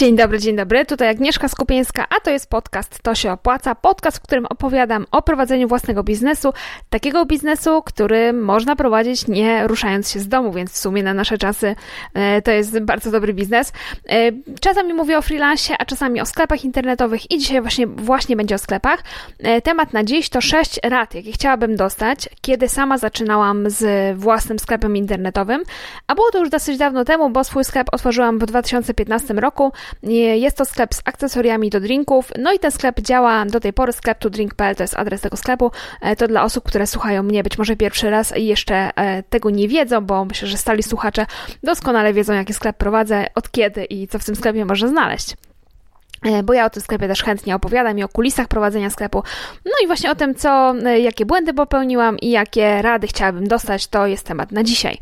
Dzień dobry, dzień dobry. Tutaj Agnieszka Skupieńska, a to jest podcast To się opłaca. Podcast, w którym opowiadam o prowadzeniu własnego biznesu. Takiego biznesu, który można prowadzić nie ruszając się z domu, więc w sumie na nasze czasy e, to jest bardzo dobry biznes. E, czasami mówię o freelancie, a czasami o sklepach internetowych i dzisiaj właśnie, właśnie będzie o sklepach. E, temat na dziś to sześć rad, jakie chciałabym dostać, kiedy sama zaczynałam z własnym sklepem internetowym, a było to już dosyć dawno temu, bo swój sklep otworzyłam w 2015 roku. Jest to sklep z akcesoriami do drinków, no i ten sklep działa do tej pory, sklep to drink.pl to jest adres tego sklepu. E, to dla osób, które słuchają mnie być może pierwszy raz i jeszcze e, tego nie wiedzą, bo myślę, że stali słuchacze doskonale wiedzą, jaki sklep prowadzę, od kiedy i co w tym sklepie można znaleźć. E, bo ja o tym sklepie też chętnie opowiadam i o kulisach prowadzenia sklepu. No i właśnie o tym, co, e, jakie błędy popełniłam i jakie rady chciałabym dostać, to jest temat na dzisiaj.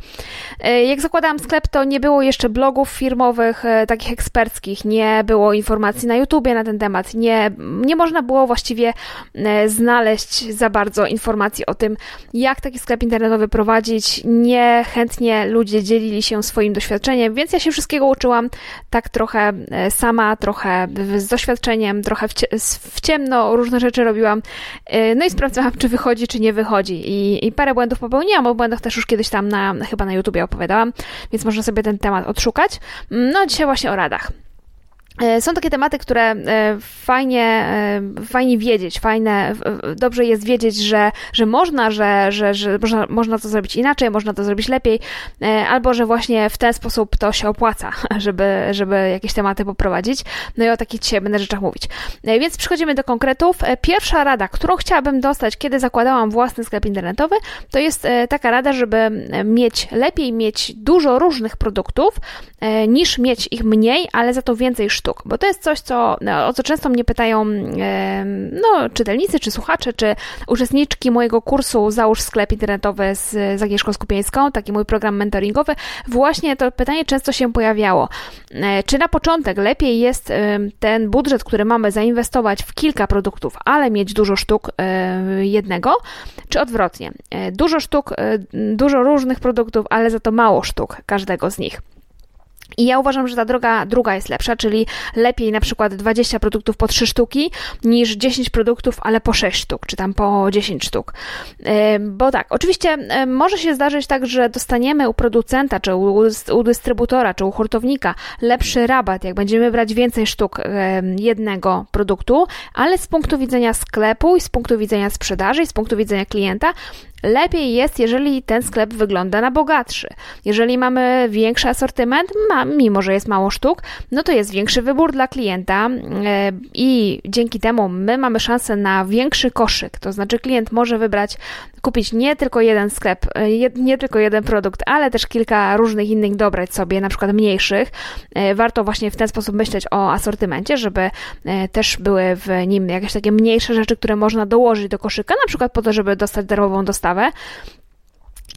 E, jak zakładałam sklep, to nie było jeszcze blogów firmowych, takich eksperckich, nie było informacji na YouTubie na ten temat, nie, nie można było właściwie znaleźć za bardzo informacji o tym, jak taki sklep internetowy prowadzić. Niechętnie ludzie dzielili się swoim doświadczeniem, więc ja się wszystkiego uczyłam tak trochę sama, trochę z doświadczeniem, trochę w, w ciemno różne rzeczy robiłam. Y, no i sprawdzałam, czy wychodzi, czy nie wychodzi. I, I, parę błędów popełniłam, o błędach też już kiedyś tam na, chyba na YouTubie opowiadałam, więc można sobie ten temat odszukać. No, dzisiaj właśnie o radach. E, są takie tematy, które e, fajnie, e, fajnie wiedzieć, fajne, dobrze jest wiedzieć, że, że można, że, że, że można, można to zrobić inaczej, można to zrobić lepiej, albo że właśnie w ten sposób to się opłaca, żeby, żeby jakieś tematy poprowadzić. No i o takich dzisiaj będę rzeczach mówić. Więc przechodzimy do konkretów. Pierwsza rada, którą chciałabym dostać, kiedy zakładałam własny sklep internetowy, to jest taka rada, żeby mieć lepiej mieć dużo różnych produktów, niż mieć ich mniej, ale za to więcej sztuk sztuk, bo to jest coś, co, no, o co często mnie pytają no, czytelnicy, czy słuchacze, czy uczestniczki mojego kursu Załóż sklep internetowy z, z Agnieszką Skupieńską, taki mój program mentoringowy. Właśnie to pytanie często się pojawiało. E, czy na początek lepiej jest ten budżet, który mamy, zainwestować w kilka produktów, ale mieć dużo sztuk e, jednego, czy odwrotnie? E, dużo sztuk, dużo różnych produktów, ale za to mało sztuk każdego z nich. I ja uważam, że ta droga druga jest lepsza, czyli lepiej na przykład 20 produktów po 3 sztuki niż 10 produktów, ale po 6 sztuk, czy tam po 10 sztuk. Bo tak, oczywiście może się zdarzyć tak, że dostaniemy u producenta, czy u, u dystrybutora, czy u hurtownika lepszy rabat, jak będziemy brać więcej sztuk jednego produktu, ale z punktu widzenia sklepu i z punktu widzenia sprzedaży i z punktu widzenia klienta Lepiej jest, jeżeli ten sklep wygląda na bogatszy. Jeżeli mamy większy asortyment, mimo że jest mało sztuk, no to jest większy wybór dla klienta e, i dzięki temu my mamy szansę na większy koszyk. To znaczy klient może wybrać, kupić nie tylko jeden sklep, e, nie tylko jeden produkt, ale też kilka różnych innych dobrać sobie, na przykład mniejszych. E, warto właśnie w ten sposób myśleć o asortymencie, żeby też były w nim jakieś takie mniejsze rzeczy, które można dołożyć do koszyka, na przykład po to, żeby dostać darmową dostawę podstawę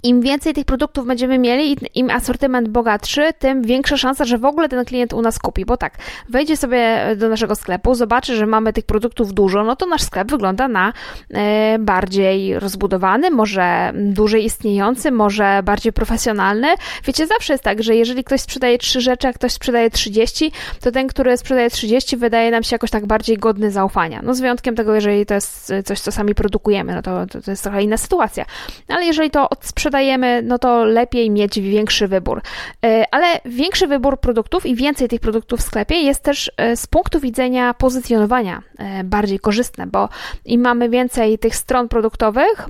im więcej tych produktów będziemy mieli, im asortyment bogatszy, tym większa szansa, że w ogóle ten klient u nas kupi. Bo tak, wejdzie sobie do naszego sklepu, zobaczy, że mamy tych produktów dużo, no to nasz sklep wygląda na e, bardziej rozbudowany, może dłużej istniejący, może bardziej profesjonalny. Wiecie, zawsze jest tak, że jeżeli ktoś sprzedaje trzy rzeczy, a ktoś sprzedaje 30, to ten, który sprzedaje 30, wydaje nam się jakoś tak bardziej godny zaufania. No z wyjątkiem tego, jeżeli to jest coś, co sami produkujemy, no to, to, to jest trochę inna sytuacja. Ale jeżeli to od sprzedajemy, no to lepiej mieć większy wybór. E, ale większy wybór produktów i więcej tych produktów w sklepie jest też e, z punktu widzenia pozycjonowania e, bardziej korzystne, bo im mamy więcej tych stron produktowych,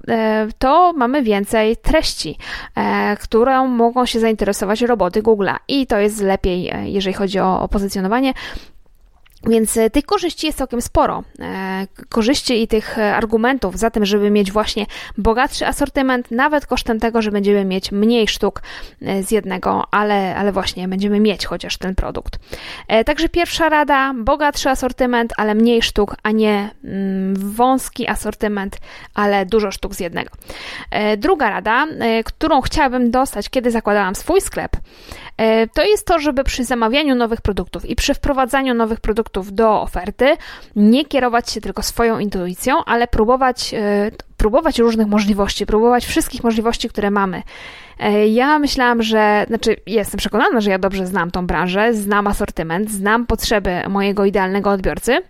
to mamy więcej treści, którą mogą się zainteresować roboty Google'a i to jest lepiej, jeżeli chodzi o, o pozycjonowanie. Więc e, tych korzyści jest całkiem sporo. E, korzyści i tych e, argumentów za tym, żeby mieć właśnie bogatszy asortyment, nawet kosztem tego, że będziemy mieć mniej sztuk z jednego, ale, ale właśnie będziemy mieć chociaż ten produkt. Także pierwsza rada, bogatszy asortyment, ale mniej sztuk, a nie mm, wąski asortyment, ale dużo sztuk z jednego. Druga rada, którą chciałabym dostać, kiedy zakładałam swój sklep, to jest to, żeby przy zamawianiu nowych produktów i przy wprowadzaniu nowych produktów do oferty nie kierować się tylko swoją intuicją, ale próbować e, próbować różnych możliwości, próbować wszystkich możliwości, które mamy. E, ja myślałam, że, znaczy jestem przekonana, że ja dobrze znam tą branżę, znam asortyment, znam potrzeby mojego idealnego odbiorcy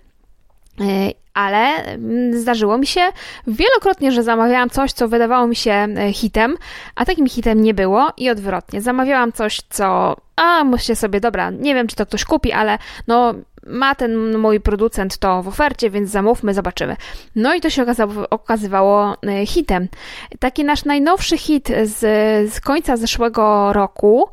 E, ale mm, zdarzyło mi się wielokrotnie, że zamawiałam coś, co wydawało mi się e, hitem, a takim hitem nie było i odwrotnie. Zamawiałam coś, co, a myślę sobie, dobra, nie wiem, czy to ktoś kupi, ale no ma ten mój producent to w ofercie, więc zamówmy, zobaczymy. No i to się okazało, okazywało e, hitem. Taki nasz najnowszy hit z, z końca zeszłego roku,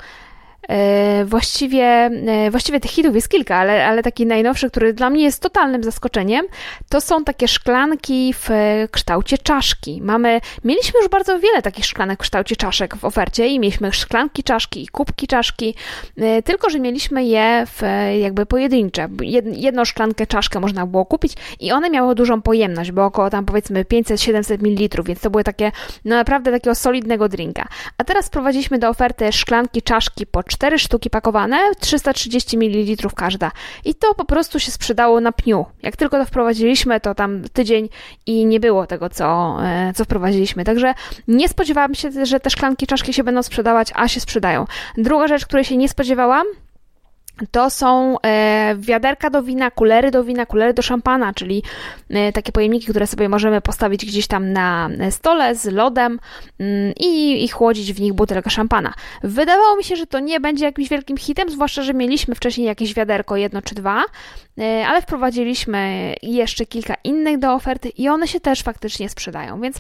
właściwie, e, właściwie tych hitów jest kilka, ale, ale taki najnowszy, który dla mnie jest totalnym zaskoczeniem, to są takie szklanki w kształcie czaszki. Mamy, mieliśmy już bardzo wiele takich szklanek w kształcie czaszek w ofercie i mieliśmy szklanki czaszki i kubki czaszki, e, tylko że mieliśmy je w jakby pojedyncze. Jedną szklankę czaszkę można było kupić i one miały dużą pojemność, bo około tam powiedzmy 500-700 ml, więc to były takie, no naprawdę takiego solidnego drinka. A teraz wprowadziliśmy do oferty szklanki czaszki po 4 sztuki pakowane, 330 ml każda. I to po prostu się sprzedało na pniu. Jak tylko to wprowadziliśmy, to tam tydzień i nie było tego, co, e, co wprowadziliśmy. Także nie spodziewałam się, że te szklanki, czaszki się będą sprzedawać, a się sprzedają. Druga rzecz, której się nie spodziewałam, to są e, wiaderka do wina, kulery do wina, kulery do szampana, czyli e, takie pojemniki, które sobie możemy postawić gdzieś tam na stole z lodem mm, i, i chłodzić w nich butelkę szampana. Wydawało mi się, że to nie będzie jakimś wielkim hitem, zwłaszcza, że mieliśmy wcześniej jakieś wiaderko, jedno czy dwa, e, ale wprowadziliśmy jeszcze kilka innych do oferty i one się też faktycznie sprzedają, więc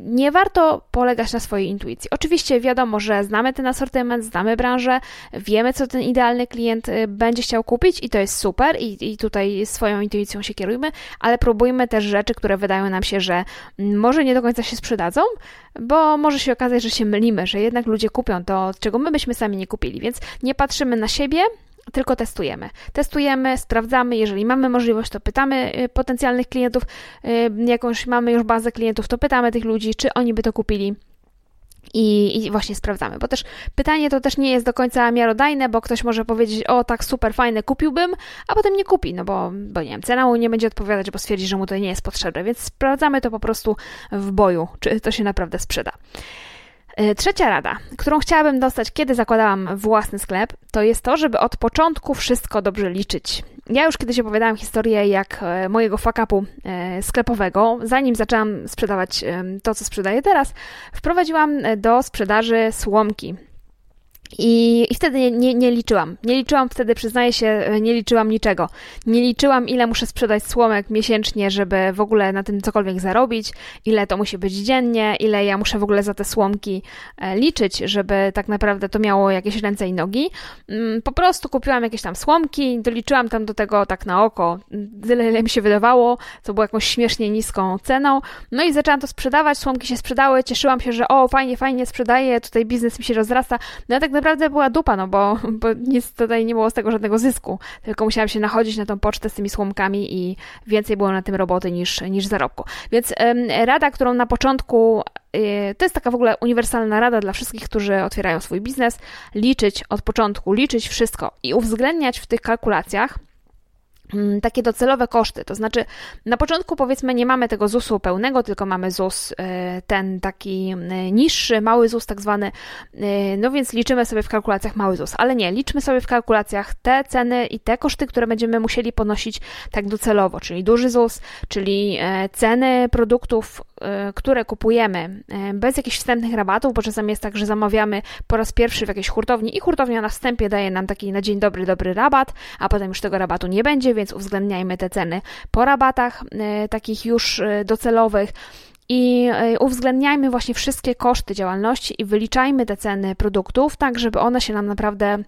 nie warto polegać na swojej intuicji. Oczywiście wiadomo, że znamy ten asortyment, znamy branżę, wiemy, co ten idealny klient będzie chciał kupić i to jest super i, i tutaj swoją intuicją się kierujmy, ale próbujmy też rzeczy, które wydają nam się, że mm, może nie do końca się sprzedadzą, bo może się okazać, że się mylimy, że jednak ludzie kupią to, czego my byśmy sami nie kupili, więc nie patrzymy na siebie, tylko testujemy. Testujemy, sprawdzamy, jeżeli mamy możliwość, to pytamy y, potencjalnych klientów, y, jakąś mamy już bazę klientów, to pytamy tych ludzi, czy oni by to kupili. I, I, właśnie sprawdzamy, bo też pytanie to też nie jest do końca miarodajne, bo ktoś może powiedzieć, o tak super fajne, kupiłbym, a potem nie kupi, no bo, bo nie wiem, cena mu nie będzie odpowiadać, bo stwierdzi, że mu to nie jest potrzebne, więc sprawdzamy to po prostu w boju, czy to się naprawdę sprzeda. E, trzecia rada, którą chciałabym dostać, kiedy zakładałam własny sklep, to jest to, żeby od początku wszystko dobrze liczyć. Ja już kiedyś opowiadałam historię, jak e, mojego fakapu e, sklepowego, zanim zaczęłam sprzedawać to, co sprzedaję teraz, wprowadziłam do sprzedaży słomki i, I wtedy nie, nie, nie, liczyłam. Nie liczyłam wtedy, przyznaję się, nie liczyłam niczego. Nie liczyłam, ile muszę sprzedać słomek miesięcznie, żeby w ogóle na tym cokolwiek zarobić, ile to musi być dziennie, ile ja muszę w ogóle za te słomki e, liczyć, żeby tak naprawdę to miało jakieś ręce i nogi. Mm, po prostu kupiłam jakieś tam słomki, doliczyłam tam do tego tak na oko tyle, ile mi się wydawało, co było jakąś śmiesznie niską ceną. No i zaczęłam to sprzedawać, słomki się sprzedały, cieszyłam się, że o, fajnie, fajnie sprzedaję, tutaj biznes mi się rozrasta. No ja tak naprawdę była dupa, no bo, bo nic tutaj nie było z tego żadnego zysku, tylko musiałam się nachodzić na tą pocztę z tymi słomkami i więcej było na tym roboty niż, niż zarobku. Więc ym, rada, którą na początku y, to jest taka w ogóle uniwersalna rada dla wszystkich, którzy otwierają swój biznes. Liczyć od początku, liczyć wszystko i uwzględniać w tych kalkulacjach takie docelowe koszty. To znaczy, na początku powiedzmy nie mamy tego ZUS-u pełnego, tylko mamy ZUS y, ten taki y, niższy, mały ZUS tak zwany. Y, no więc liczymy sobie w kalkulacjach mały ZUS, ale nie, liczmy sobie w kalkulacjach te ceny i te koszty, które będziemy musieli ponosić tak docelowo, czyli duży ZUS, czyli ceny produktów, które kupujemy bez jakichś wstępnych rabatów, bo czasami jest tak, że zamawiamy po raz pierwszy w jakiejś hurtowni i hurtownia na wstępie daje nam taki na dzień dobry, dobry rabat, a potem już tego rabatu nie będzie, więc uwzględniajmy te ceny po rabatach e, takich już e, docelowych. I e, uwzględniajmy właśnie wszystkie koszty działalności i wyliczajmy te ceny produktów, tak żeby one się nam naprawdę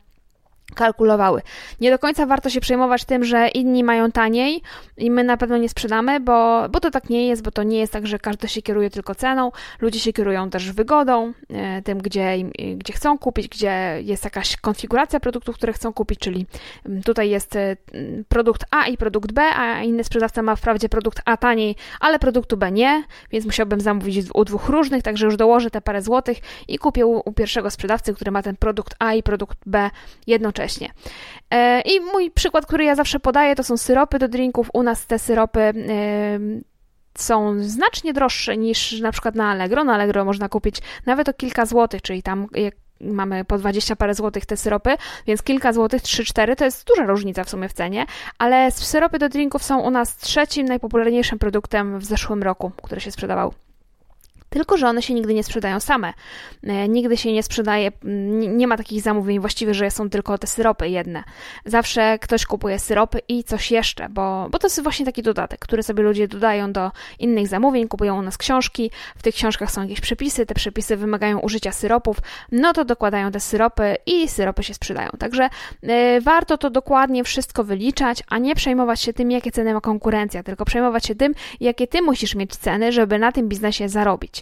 kalkulowały. Nie do końca warto się przejmować tym, że inni mają taniej i my na pewno nie sprzedamy, bo, bo to tak nie jest, bo to nie jest tak, że każdy się kieruje tylko ceną. Ludzie się kierują też wygodą, e, tym, gdzie, gdzie chcą kupić, gdzie jest jakaś konfiguracja produktów, które chcą kupić, czyli mm, tutaj jest e, produkt A i produkt B, a inny sprzedawca ma wprawdzie produkt A taniej, ale produktu B nie, więc musiałbym zamówić u dwóch różnych, także już dołożę te parę złotych i kupię u, u pierwszego sprzedawcy, który ma ten produkt A i produkt B jednocześnie jednocześnie. E, I mój przykład, który ja zawsze podaję, to są syropy do drinków. U nas te syropy są znacznie droższe niż na przykład na Allegro. Na Allegro można kupić nawet o kilka złotych, czyli tam mamy po 20 parę złotych te syropy, więc kilka złotych, 3-4 to jest duża różnica w sumie w cenie, ale syropy do drinków są u nas trzecim najpopularniejszym produktem w zeszłym roku, który się sprzedawał. Tylko, że one się nigdy nie sprzedają same. E, nigdy się nie sprzedaje, nie ma takich zamówień właściwie, że są tylko te syropy jedne. Zawsze ktoś kupuje syropy i coś jeszcze, bo, bo to jest właśnie taki dodatek, który sobie ludzie dodają do innych zamówień, kupują u nas książki, w tych książkach są jakieś przepisy, te przepisy wymagają użycia syropów, no to dokładają te syropy i syropy się sprzedają. Także y, warto to dokładnie wszystko wyliczać, a nie przejmować się tym, jakie ceny ma konkurencja, tylko przejmować się tym, jakie ty musisz mieć ceny, żeby na tym biznesie zarobić.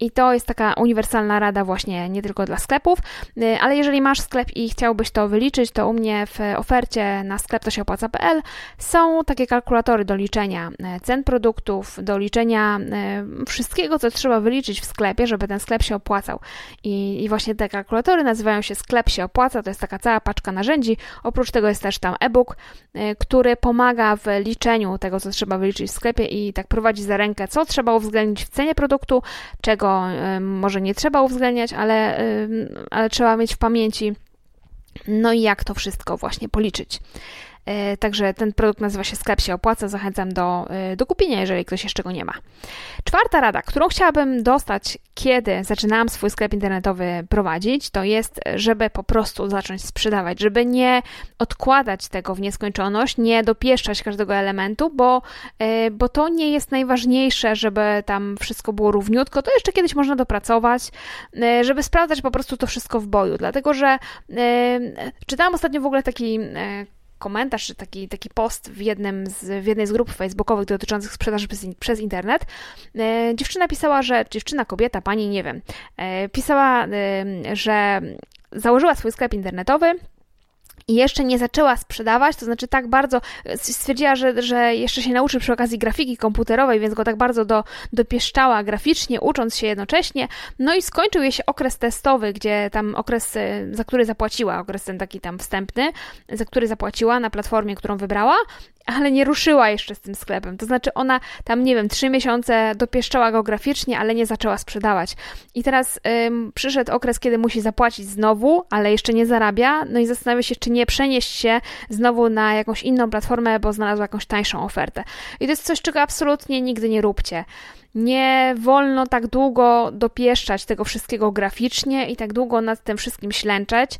I to jest taka uniwersalna rada właśnie nie tylko dla sklepów, y, ale jeżeli masz sklep i chciałbyś to wyliczyć, to u mnie w ofercie na sklep to się opłaca.pl są takie kalkulatory do liczenia y, cen produktów, do liczenia y, wszystkiego, co trzeba wyliczyć w sklepie, żeby ten sklep się opłacał. I, i właśnie te kalkulatory nazywają się Sklep się opłaca, to jest taka cała paczka narzędzi. Oprócz tego jest też tam e-book, który pomaga w liczeniu tego, co trzeba wyliczyć w sklepie i tak prowadzi za rękę, co trzeba uwzględnić w cenie produktu, czego może nie trzeba uwzględniać, ale, ale trzeba mieć w pamięci, no i jak to wszystko właśnie policzyć. E, także ten produkt nazywa się Sklep się opłaca. Zachęcam do, e, do kupienia, jeżeli ktoś jeszcze go nie ma. Czwarta rada, którą chciałabym dostać, kiedy zaczynałam swój sklep internetowy prowadzić, to jest, żeby po prostu zacząć sprzedawać, żeby nie odkładać tego w nieskończoność, nie dopieszczać każdego elementu, bo, e, bo to nie jest najważniejsze, żeby tam wszystko było równiutko. To jeszcze kiedyś można dopracować, żeby sprawdzać po prostu to wszystko w boju. Dlatego, że czytałam ostatnio w ogóle taki komentarz, czy taki, taki post w, jednym z, w jednej z grup facebookowych dotyczących sprzedaży przez, przez internet. E, dziewczyna pisała, że dziewczyna, kobieta, pani, nie wiem, e, pisała, e, że założyła swój sklep internetowy i jeszcze nie zaczęła sprzedawać, to znaczy tak bardzo stwierdziła, że, że jeszcze się nauczy przy okazji grafiki komputerowej, więc go tak bardzo do, dopieszczała graficznie, ucząc się jednocześnie. No i skończył jej się okres testowy, gdzie tam okres, e, za który zapłaciła, okres ten taki tam wstępny, za który zapłaciła na platformie, którą wybrała ale nie ruszyła jeszcze z tym sklepem. To znaczy ona tam, nie wiem, trzy miesiące dopieszczała go graficznie, ale nie zaczęła sprzedawać. I teraz ym, przyszedł okres, kiedy musi zapłacić znowu, ale jeszcze nie zarabia, no i zastanawia się, czy nie przenieść się znowu na jakąś inną platformę, bo znalazła jakąś tańszą ofertę. I to jest coś, czego absolutnie nigdy nie róbcie. Nie wolno tak długo dopieszczać tego wszystkiego graficznie i tak długo nad tym wszystkim ślęczeć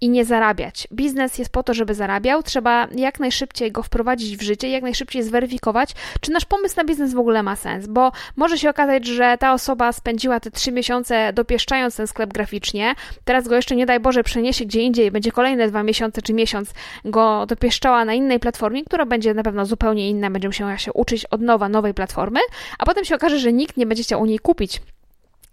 i nie zarabiać. Biznes jest po to, żeby zarabiał, trzeba jak najszybciej go wprowadzić w życie, jak najszybciej zweryfikować, czy nasz pomysł na biznes w ogóle ma sens, bo może się okazać, że ta osoba spędziła te trzy miesiące dopieszczając ten sklep graficznie, teraz go jeszcze nie daj Boże przeniesie gdzie indziej, będzie kolejne dwa miesiące czy miesiąc go dopieszczała na innej platformie, która będzie na pewno zupełnie inna, będzie musiała się uczyć od nowa nowej platformy, a potem się okaże, że nikt nie będzie chciał u niej kupić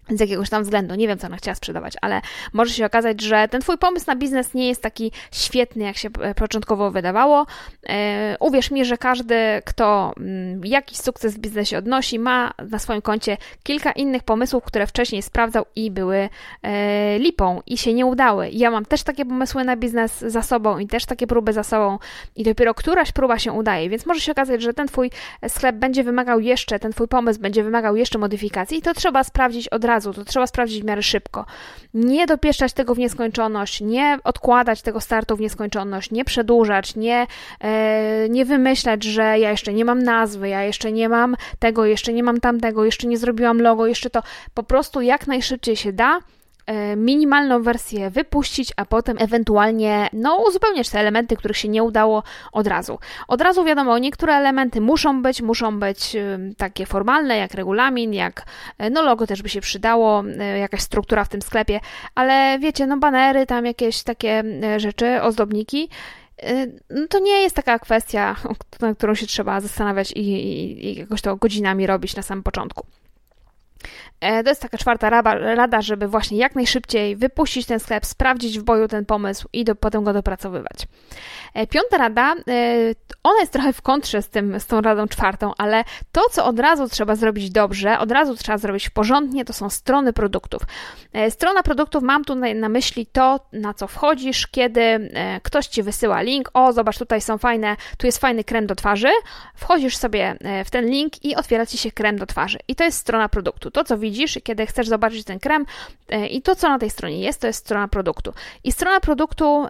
z jakiegoś tam względu. Nie wiem, co ona chciała sprzedawać, ale może się okazać, że ten Twój pomysł na biznes nie jest taki świetny, jak się e, początkowo wydawało. E, uwierz mi, że każdy, kto mm, jakiś sukces w biznesie odnosi, ma na swoim koncie kilka innych pomysłów, które wcześniej sprawdzał i były e, lipą i się nie udały. Ja mam też takie pomysły na biznes za sobą i też takie próby za sobą i dopiero któraś próba się udaje, więc może się okazać, że ten Twój sklep będzie wymagał jeszcze, ten Twój pomysł będzie wymagał jeszcze modyfikacji i to trzeba sprawdzić od razu razu, to trzeba sprawdzić w miarę szybko. Nie dopieszczać tego w nieskończoność, nie odkładać tego startu w nieskończoność, nie przedłużać, nie, e, nie wymyślać, że ja jeszcze nie mam nazwy, ja jeszcze nie mam tego, jeszcze nie mam tamtego, jeszcze nie zrobiłam logo, jeszcze to. Po prostu jak najszybciej się da, minimalną wersję wypuścić, a potem ewentualnie no, uzupełniać te elementy, których się nie udało od razu. Od razu wiadomo, niektóre elementy muszą być, muszą być takie formalne, jak regulamin, jak e, no logo też by się przydało, e, jakaś struktura w tym sklepie, ale wiecie, no banery, tam jakieś takie rzeczy, ozdobniki, no to nie jest taka kwestia, nad którą się trzeba zastanawiać i, i, i jakoś to godzinami robić na samym początku. E, to jest taka czwarta rada, żeby właśnie jak najszybciej wypuścić ten sklep, sprawdzić w boju ten pomysł i do, potem go dopracowywać. E, piąta rada, e, ona jest trochę w kontrze z, tym, z tą radą czwartą, ale to, co od razu trzeba zrobić dobrze, od razu trzeba zrobić porządnie, to są strony produktów. Strona produktów, mam tu na myśli to, na co wchodzisz, kiedy ktoś ci wysyła link, o zobacz, tutaj są fajne, tu jest fajny krem do twarzy, wchodzisz sobie w ten link i otwiera ci się krem do twarzy. I to jest strona produktu. To, co widzisz, kiedy chcesz zobaczyć ten krem e, i to, co na tej stronie jest, to jest strona produktu. I strona produktu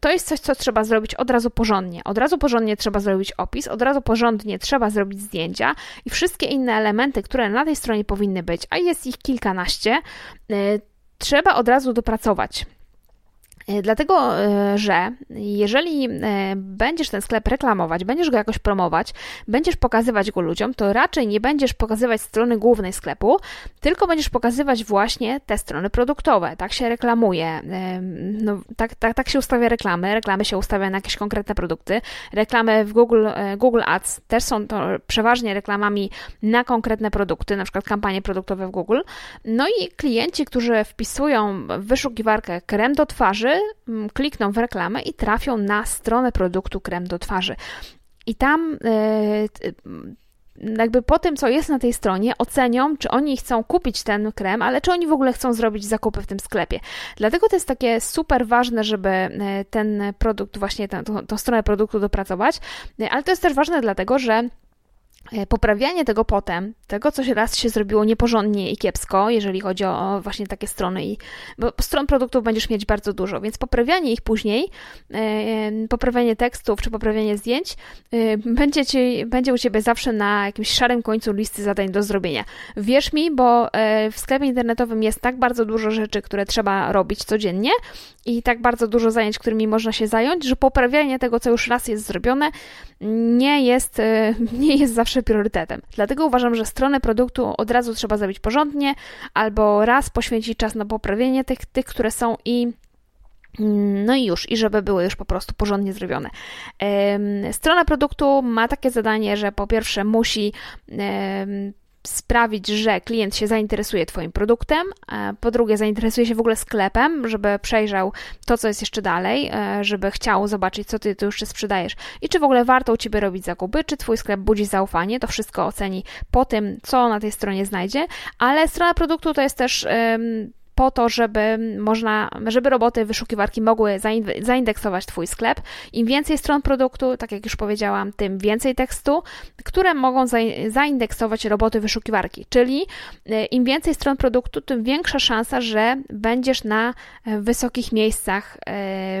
to jest coś, co trzeba zrobić od razu porządnie. Od razu porządnie trzeba zrobić opis, od razu porządnie trzeba zrobić zdjęcia i wszystkie inne elementy, które na tej stronie powinny być, a jest ich kilkanaście, e, trzeba od razu dopracować. E, dlatego, e, że jeżeli e, będziesz ten sklep reklamować, będziesz go jakoś promować, będziesz pokazywać go ludziom, to raczej nie będziesz pokazywać strony głównej sklepu, tylko będziesz pokazywać właśnie te strony produktowe. Tak się reklamuje, no, tak, tak, tak się ustawia reklamy. Reklamy się ustawia na jakieś konkretne produkty. Reklamy w Google, Google Ads też są to przeważnie reklamami na konkretne produkty, na przykład kampanie produktowe w Google. No i klienci, którzy wpisują w wyszukiwarkę krem do twarzy, Mm, klikną w reklamę i trafią na stronę produktu krem do twarzy. I tam e, jakby po tym, co jest na tej stronie, ocenią, czy oni chcą kupić ten krem, ale czy oni w ogóle chcą zrobić zakupy w tym sklepie. Dlatego to jest takie super ważne, żeby e, ten produkt, właśnie tę, stronę produktu dopracować, e, ale to jest też ważne dlatego, że poprawianie tego potem, tego, co się raz się zrobiło nieporządnie i kiepsko, jeżeli chodzi o właśnie takie strony, i, bo stron produktów będziesz mieć bardzo dużo, więc poprawianie ich później, e, poprawianie tekstów czy poprawianie zdjęć e, będzie, ci, będzie u Ciebie zawsze na jakimś szarym końcu listy zadań do zrobienia. Wierz mi, bo w sklepie internetowym jest tak bardzo dużo rzeczy, które trzeba robić codziennie i tak bardzo dużo zajęć, którymi można się zająć, że poprawianie tego, co już raz jest zrobione, nie jest, nie jest zawsze priorytetem. Dlatego uważam, że stronę produktu od razu trzeba zrobić porządnie, albo raz poświęcić czas na poprawienie tych, tych które są i no i już, i żeby były już po prostu porządnie zrobione. Strona produktu ma takie zadanie, że po pierwsze musi sprawić, że klient się zainteresuje Twoim produktem, e, po drugie zainteresuje się w ogóle sklepem, żeby przejrzał to, co jest jeszcze dalej, e, żeby chciał zobaczyć, co Ty tu jeszcze sprzedajesz. I czy w ogóle warto u Ciebie robić zakupy, czy Twój sklep budzi zaufanie, to wszystko oceni po tym, co na tej stronie znajdzie, ale strona produktu to jest też po to, żeby można, żeby roboty wyszukiwarki mogły zaindeksować Twój sklep. Im więcej stron produktu, tak jak już powiedziałam, tym więcej tekstu, które mogą zaindeksować roboty wyszukiwarki. Czyli e, im więcej stron produktu, tym większa szansa, że będziesz na e, wysokich miejscach e,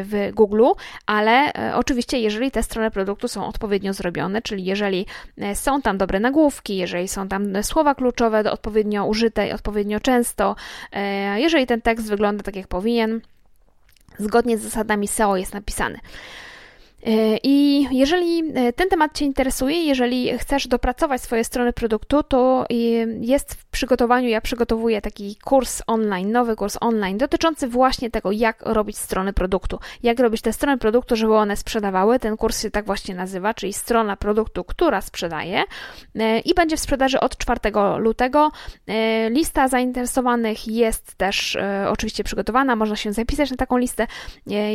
w Google, ale oczywiście, jeżeli te strony produktu są odpowiednio zrobione, czyli jeżeli są tam dobre nagłówki, jeżeli są tam słowa kluczowe odpowiednio użyte i odpowiednio często, jeżeli ten tekst wygląda tak, jak powinien, zgodnie z zasadami SEO jest napisany. E, I jeżeli e, ten temat Cię interesuje, jeżeli chcesz dopracować swoje strony produktu, to jest w przygotowaniu, ja przygotowuję taki kurs online, nowy kurs online dotyczący właśnie tego, jak robić strony produktu, jak robić te strony produktu, żeby one sprzedawały. Ten kurs się tak właśnie nazywa, czyli strona produktu, która sprzedaje e, i będzie w sprzedaży od 4 lutego. Lista zainteresowanych jest też oczywiście przygotowana, można się zapisać na taką listę.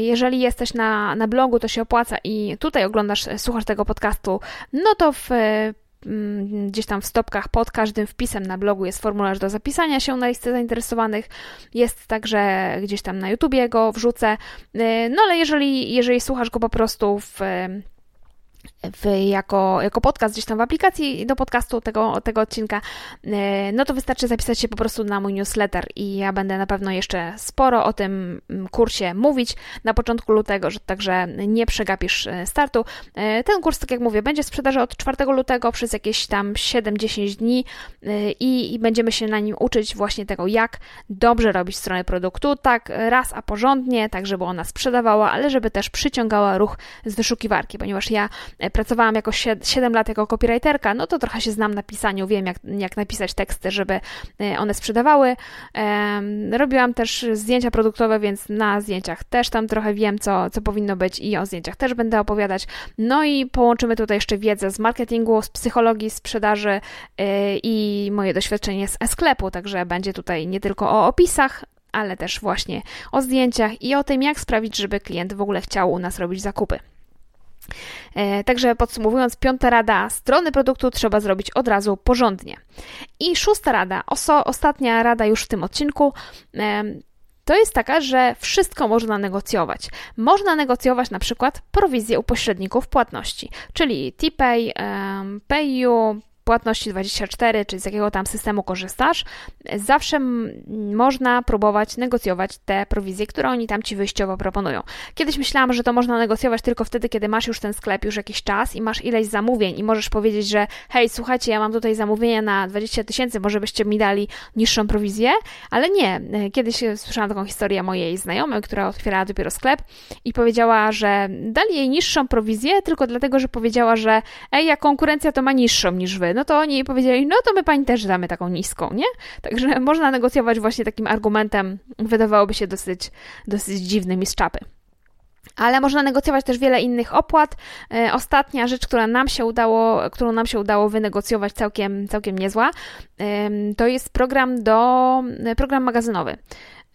Jeżeli jesteś na, na blogu, to się opłaca i tutaj oglądasz, słuchasz tego podcastu, no to w mm, gdzieś tam w stopkach pod każdym wpisem na blogu jest formularz do zapisania się na listę zainteresowanych. Jest także gdzieś tam na YouTubie go wrzucę. Y, no ale jeżeli, jeżeli słuchasz go po prostu w w, jako, jako podcast gdzieś tam w aplikacji do podcastu tego, tego odcinka, e, no to wystarczy zapisać się po prostu na mój newsletter i ja będę na pewno jeszcze sporo o tym mm, kursie mówić na początku lutego, że także nie przegapisz e, startu. E, ten kurs, tak jak mówię, będzie w sprzedaży od 4 lutego przez jakieś tam 7-10 dni i, i będziemy się na nim uczyć właśnie tego, jak dobrze robić stronę produktu, tak raz a porządnie, tak żeby ona sprzedawała, ale żeby też przyciągała ruch z wyszukiwarki, ponieważ ja pracowałam jako 7 lat jako copywriterka, no to trochę się znam na pisaniu, wiem jak, jak napisać teksty, żeby one sprzedawały. Robiłam też zdjęcia produktowe, więc na zdjęciach też tam trochę wiem, co, co powinno być i o zdjęciach też będę opowiadać. No i połączymy tutaj jeszcze wiedzę z marketingu, z psychologii, sprzedaży i moje doświadczenie z e-sklepu, także będzie tutaj nie tylko o opisach, ale też właśnie o zdjęciach i o tym, jak sprawić, żeby klient w ogóle chciał u nas robić zakupy. E, także podsumowując, piąta rada, strony produktu trzeba zrobić od razu porządnie. I szósta rada, oso, ostatnia rada już w tym odcinku, e, to jest taka, że wszystko można negocjować. Można negocjować na przykład prowizję u pośredników płatności, czyli TPay, PayU, płatności 24, czy z jakiego tam systemu korzystasz, zawsze można próbować negocjować te prowizje, które oni tam ci wyjściowo proponują. Kiedyś myślałam, że to można negocjować tylko wtedy, kiedy masz już ten sklep już jakiś czas i masz ileś zamówień i możesz powiedzieć, że hej, słuchajcie, ja mam tutaj zamówienia na 20 tysięcy, może byście mi dali niższą prowizję, ale nie. Kiedyś słyszałam taką historię mojej znajomej, która otwierała dopiero sklep i powiedziała, że dali jej niższą prowizję tylko dlatego, że powiedziała, że ej, ja konkurencja to ma niższą niż wy no to oni powiedzieli, no to my pani też damy taką niską, nie? Także można negocjować właśnie takim argumentem, wydawałoby się dosyć, dosyć dziwnym i z czapy. Ale można negocjować też wiele innych opłat. E, ostatnia rzecz, która nam się udało, którą nam się udało wynegocjować całkiem, całkiem niezła, to jest program do program magazynowy.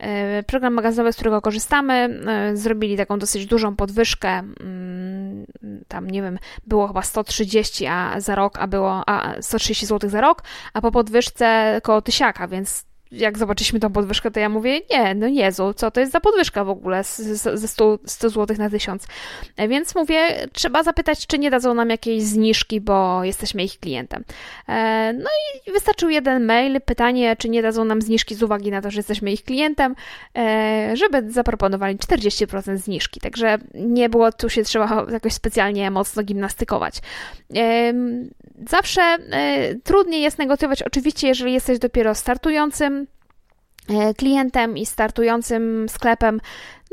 E, program magazynowy, z którego korzystamy, e, zrobili taką dosyć dużą podwyżkę. Mm, tam nie wiem, było chyba 130 a za rok, a było a 130 zł za rok, a po podwyżce koło tysiaka, więc jak zobaczyliśmy tą podwyżkę, to ja mówię, nie, no Jezu, co to jest za podwyżka w ogóle ze 100, 100 zł na 1000. E, więc mówię, trzeba zapytać, czy nie dadzą nam jakiejś zniżki, bo jesteśmy ich klientem. E, no i wystarczył jeden mail, pytanie, czy nie dadzą nam zniżki z uwagi na to, że jesteśmy ich klientem, e, żeby zaproponowali 40% zniżki. Także nie było tu się trzeba jakoś specjalnie mocno gimnastykować. Zawsze trudniej jest negocjować, oczywiście, jeżeli jesteś dopiero startującym, klientem i startującym sklepem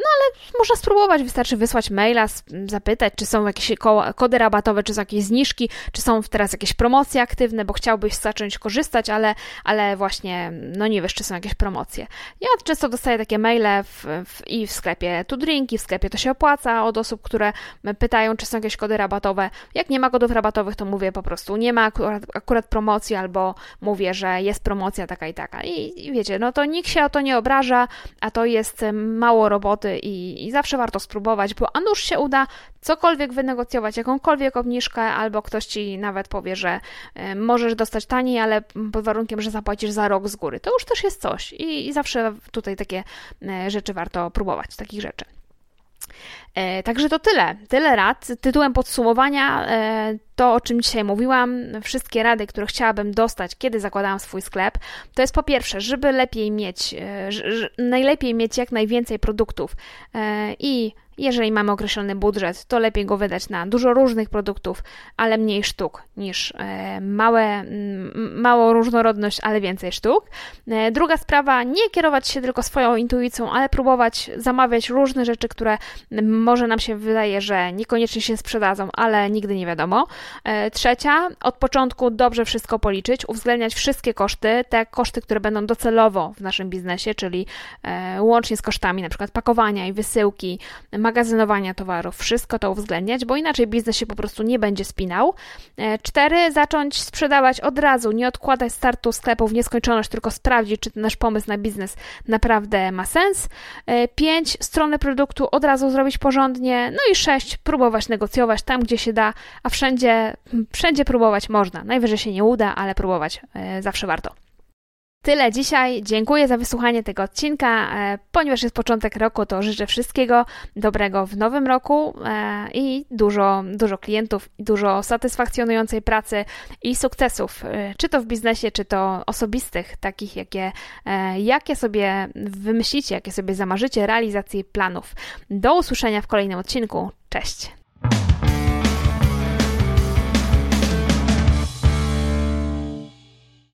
no ale można spróbować, wystarczy wysłać maila, zapytać, czy są jakieś kody rabatowe, czy są jakieś zniżki, czy są teraz jakieś promocje aktywne, bo chciałbyś zacząć korzystać, ale, ale właśnie, no nie wiesz, czy są jakieś promocje. Ja często dostaję takie maile w, w, i w sklepie tu drinki, w sklepie to się opłaca od osób, które pytają, czy są jakieś kody rabatowe. Jak nie ma kodów rabatowych, to mówię po prostu, nie ma akurat, akurat promocji, albo mówię, że jest promocja taka i taka. I, I wiecie, no to nikt się o to nie obraża, a to jest mało roboty i, i zawsze warto spróbować, bo a nuż się uda cokolwiek wynegocjować, jakąkolwiek obniżkę, albo ktoś ci nawet powie, że y, możesz dostać taniej, ale pod warunkiem, że zapłacisz za rok z góry. To już też jest coś i, i zawsze tutaj takie y, rzeczy warto próbować, takich rzeczy. E, także to tyle. Tyle rad. Tytułem podsumowania e, to, o czym dzisiaj mówiłam, wszystkie rady, które chciałabym dostać, kiedy zakładałam swój sklep, to jest po pierwsze, żeby lepiej mieć, e, najlepiej mieć jak najwięcej produktów i jeżeli mamy określony budżet, to lepiej go wydać na dużo różnych produktów, ale mniej sztuk niż e, małe, małą różnorodność, ale więcej sztuk. E, druga sprawa, nie kierować się tylko swoją intuicją, ale próbować zamawiać różne rzeczy, które może nam się wydaje, że niekoniecznie się sprzedadzą, ale nigdy nie wiadomo. E, trzecia, od początku dobrze wszystko policzyć, uwzględniać wszystkie koszty, te koszty, które będą docelowo w naszym biznesie, czyli łącznie z kosztami np. pakowania i wysyłki, towarów, wszystko to uwzględniać, bo inaczej biznes się po prostu nie będzie spinał. E, cztery, zacząć sprzedawać od razu, nie odkładać startu sklepu w nieskończoność, tylko sprawdzić, czy ten nasz pomysł na biznes naprawdę ma sens. E, pięć, stronę produktu od razu zrobić porządnie. No i sześć, próbować negocjować tam, gdzie się da, a wszędzie, wszędzie próbować można. Najwyżej się nie uda, ale próbować e, zawsze warto. Tyle dzisiaj. Dziękuję za wysłuchanie tego odcinka. E, ponieważ jest początek roku, to życzę wszystkiego dobrego w nowym roku e, i dużo, dużo klientów, dużo satysfakcjonującej pracy i sukcesów, e, czy to w biznesie, czy to osobistych, takich jakie, jakie sobie wymyślicie, jakie sobie zamarzycie, realizacji planów. Do usłyszenia w kolejnym odcinku. Cześć!